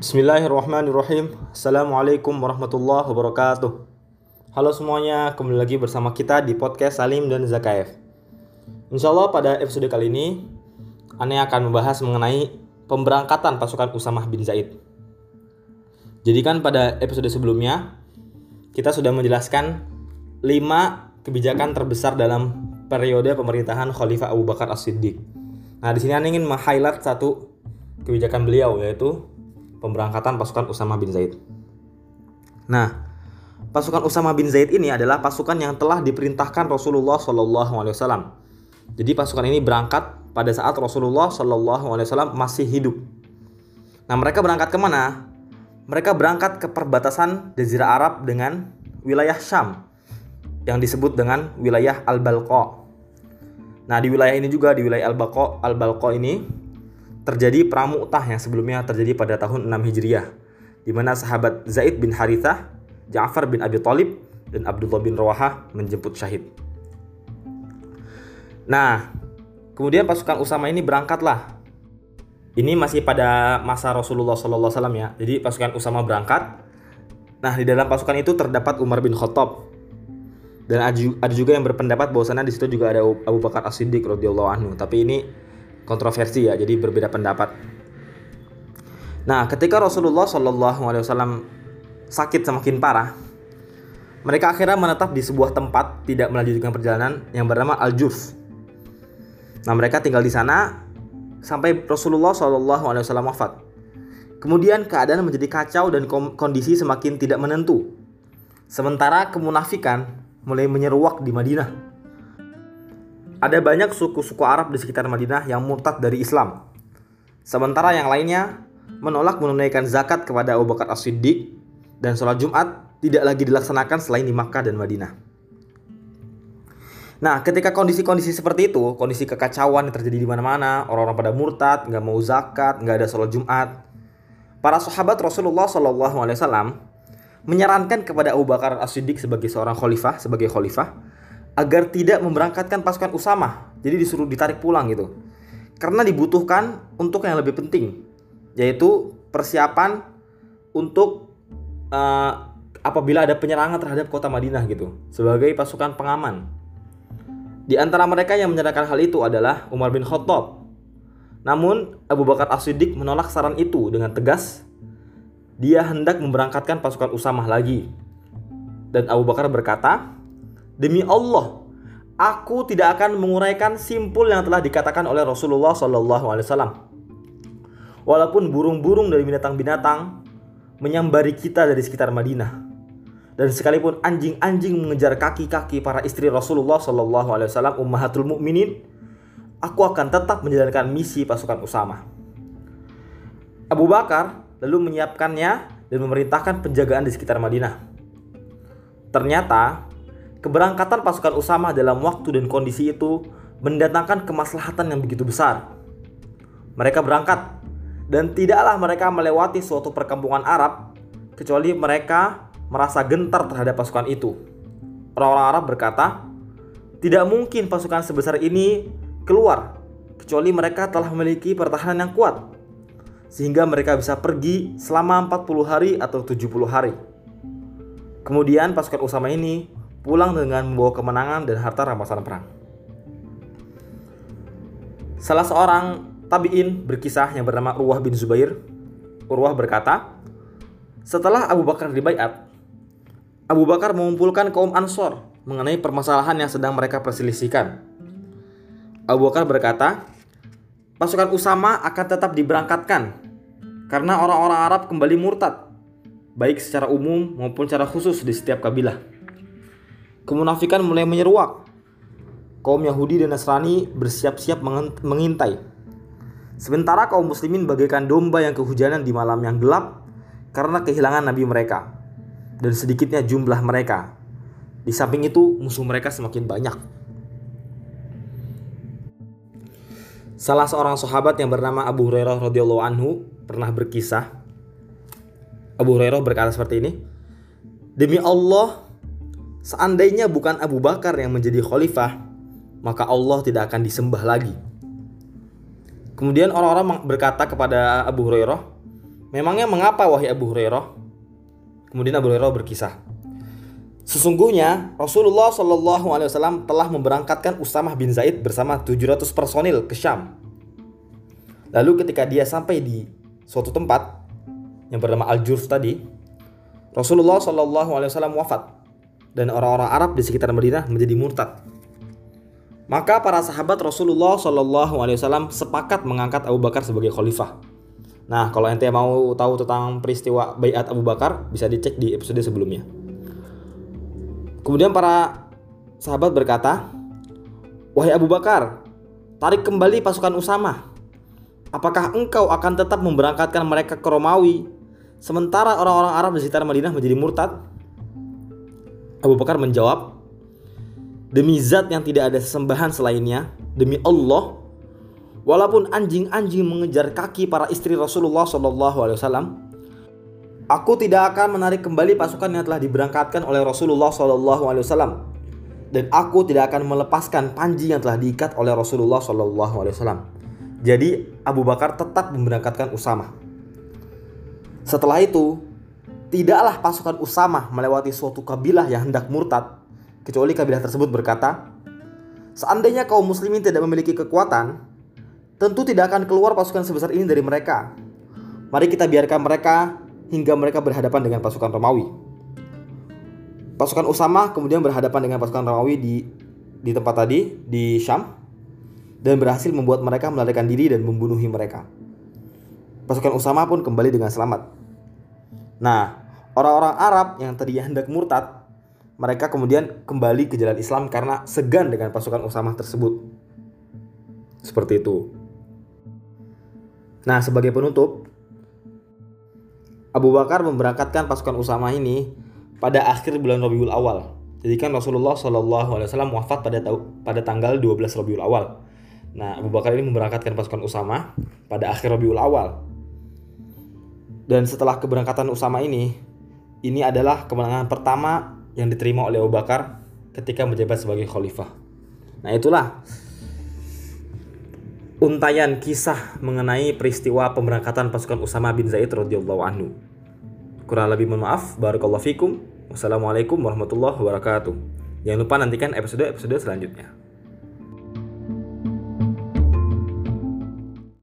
Bismillahirrahmanirrahim. Assalamualaikum warahmatullahi wabarakatuh. Halo semuanya, kembali lagi bersama kita di podcast Salim dan Zakaev. Insya Allah pada episode kali ini Ane akan membahas mengenai pemberangkatan pasukan Usamah bin Zaid. Jadi kan pada episode sebelumnya Kita sudah menjelaskan 5 kebijakan terbesar dalam periode pemerintahan Khalifah Abu Bakar As-Siddiq. Nah di sini Ane ingin meng-highlight satu kebijakan beliau yaitu pemberangkatan pasukan Usama bin Zaid. Nah, pasukan Usama bin Zaid ini adalah pasukan yang telah diperintahkan Rasulullah Wasallam. Jadi pasukan ini berangkat pada saat Rasulullah Wasallam masih hidup. Nah, mereka berangkat ke mana? Mereka berangkat ke perbatasan Jazirah Arab dengan wilayah Syam yang disebut dengan wilayah Al-Balqa. Nah, di wilayah ini juga di wilayah Al-Balqa, Al-Balqa ini terjadi perang Mu'tah yang sebelumnya terjadi pada tahun 6 Hijriah di mana sahabat Zaid bin Harithah, Ja'far bin Abi Thalib dan Abdullah bin Rawaha menjemput syahid. Nah, kemudian pasukan Usama ini berangkatlah. Ini masih pada masa Rasulullah SAW ya. Jadi pasukan Usama berangkat. Nah, di dalam pasukan itu terdapat Umar bin Khattab. Dan ada juga yang berpendapat bahwasanya di situ juga ada Abu Bakar As-Siddiq radhiyallahu anhu. Tapi ini kontroversi ya, jadi berbeda pendapat. Nah, ketika Rasulullah Shallallahu Alaihi Wasallam sakit semakin parah, mereka akhirnya menetap di sebuah tempat tidak melanjutkan perjalanan yang bernama Al-Juf. Nah, mereka tinggal di sana sampai Rasulullah Shallallahu Alaihi Wasallam wafat. Kemudian keadaan menjadi kacau dan kondisi semakin tidak menentu. Sementara kemunafikan mulai menyeruak di Madinah ada banyak suku-suku Arab di sekitar Madinah yang murtad dari Islam. Sementara yang lainnya menolak menunaikan zakat kepada Abu Bakar As-Siddiq dan sholat Jumat tidak lagi dilaksanakan selain di Makkah dan Madinah. Nah, ketika kondisi-kondisi seperti itu, kondisi kekacauan yang terjadi di mana-mana, orang-orang pada murtad, nggak mau zakat, nggak ada sholat Jumat, para sahabat Rasulullah Shallallahu Alaihi Wasallam menyarankan kepada Abu Bakar As-Siddiq sebagai seorang khalifah, sebagai khalifah, agar tidak memberangkatkan pasukan Usama. Jadi disuruh ditarik pulang gitu. Karena dibutuhkan untuk yang lebih penting, yaitu persiapan untuk uh, apabila ada penyerangan terhadap kota Madinah gitu, sebagai pasukan pengaman. Di antara mereka yang menyatakan hal itu adalah Umar bin Khattab. Namun Abu Bakar As-Siddiq menolak saran itu dengan tegas. Dia hendak memberangkatkan pasukan Usamah lagi. Dan Abu Bakar berkata, Demi Allah, aku tidak akan menguraikan simpul yang telah dikatakan oleh Rasulullah Wasallam. Walaupun burung-burung dari binatang-binatang menyambari kita dari sekitar Madinah, dan sekalipun anjing-anjing mengejar kaki-kaki para istri Rasulullah Wasallam ummahatul mukminin, aku akan tetap menjalankan misi pasukan Usama. Abu Bakar lalu menyiapkannya dan memerintahkan penjagaan di sekitar Madinah. Ternyata Keberangkatan pasukan Usama dalam waktu dan kondisi itu mendatangkan kemaslahatan yang begitu besar. Mereka berangkat dan tidaklah mereka melewati suatu perkampungan Arab kecuali mereka merasa gentar terhadap pasukan itu. Orang-orang Arab berkata, tidak mungkin pasukan sebesar ini keluar kecuali mereka telah memiliki pertahanan yang kuat sehingga mereka bisa pergi selama 40 hari atau 70 hari. Kemudian pasukan Usama ini pulang dengan membawa kemenangan dan harta rampasan perang. Salah seorang tabi'in berkisah yang bernama Urwah bin Zubair. Urwah berkata, setelah Abu Bakar dibaiat, Abu Bakar mengumpulkan kaum Ansor mengenai permasalahan yang sedang mereka perselisihkan. Abu Bakar berkata, pasukan Usama akan tetap diberangkatkan karena orang-orang Arab kembali murtad, baik secara umum maupun secara khusus di setiap kabilah kemunafikan mulai menyeruak. Kaum Yahudi dan Nasrani bersiap-siap mengintai. Sementara kaum muslimin bagaikan domba yang kehujanan di malam yang gelap karena kehilangan nabi mereka dan sedikitnya jumlah mereka. Di samping itu musuh mereka semakin banyak. Salah seorang sahabat yang bernama Abu Hurairah radhiyallahu anhu pernah berkisah. Abu Hurairah berkata seperti ini, "Demi Allah, Seandainya bukan Abu Bakar yang menjadi khalifah, maka Allah tidak akan disembah lagi. Kemudian orang-orang berkata kepada Abu Hurairah, Memangnya mengapa wahai Abu Hurairah? Kemudian Abu Hurairah berkisah. Sesungguhnya Rasulullah Shallallahu Alaihi Wasallam telah memberangkatkan Usamah bin Zaid bersama 700 personil ke Syam. Lalu ketika dia sampai di suatu tempat yang bernama Al-Jurf tadi, Rasulullah Shallallahu Alaihi Wasallam wafat dan orang-orang Arab di sekitar Madinah menjadi murtad. Maka para sahabat Rasulullah Shallallahu Alaihi Wasallam sepakat mengangkat Abu Bakar sebagai khalifah. Nah, kalau ente mau tahu tentang peristiwa Bayat Abu Bakar, bisa dicek di episode sebelumnya. Kemudian para sahabat berkata, "Wahai Abu Bakar, tarik kembali pasukan Usama. Apakah engkau akan tetap memberangkatkan mereka ke Romawi sementara orang-orang Arab di sekitar Madinah menjadi murtad?" Abu Bakar menjawab, Demi zat yang tidak ada sesembahan selainnya, demi Allah, walaupun anjing-anjing mengejar kaki para istri Rasulullah Wasallam, aku tidak akan menarik kembali pasukan yang telah diberangkatkan oleh Rasulullah Wasallam, dan aku tidak akan melepaskan panji yang telah diikat oleh Rasulullah Wasallam. Jadi Abu Bakar tetap memberangkatkan Usama. Setelah itu, tidaklah pasukan Usama melewati suatu kabilah yang hendak murtad kecuali kabilah tersebut berkata, Seandainya kaum muslimin tidak memiliki kekuatan, tentu tidak akan keluar pasukan sebesar ini dari mereka. Mari kita biarkan mereka hingga mereka berhadapan dengan pasukan Romawi. Pasukan Usama kemudian berhadapan dengan pasukan Romawi di di tempat tadi di Syam dan berhasil membuat mereka melarikan diri dan membunuhi mereka. Pasukan Usama pun kembali dengan selamat. Nah, orang-orang Arab yang tadinya hendak murtad mereka kemudian kembali ke jalan Islam karena segan dengan pasukan Usamah tersebut. Seperti itu. Nah, sebagai penutup, Abu Bakar memberangkatkan pasukan Usamah ini pada akhir bulan Rabiul Awal. Jadi kan Rasulullah Shallallahu Alaihi Wasallam wafat pada pada tanggal 12 Rabiul Awal. Nah, Abu Bakar ini memberangkatkan pasukan Usama pada akhir Rabiul Awal. Dan setelah keberangkatan Usama ini, ini adalah kemenangan pertama yang diterima oleh Abu Bakar ketika menjabat sebagai khalifah. Nah, itulah untayan kisah mengenai peristiwa pemberangkatan pasukan Usama bin Zaid radhiyallahu anhu. Kurang lebih mohon maaf. Barakallahu fikum. Wassalamualaikum warahmatullahi wabarakatuh. Jangan lupa nantikan episode-episode selanjutnya.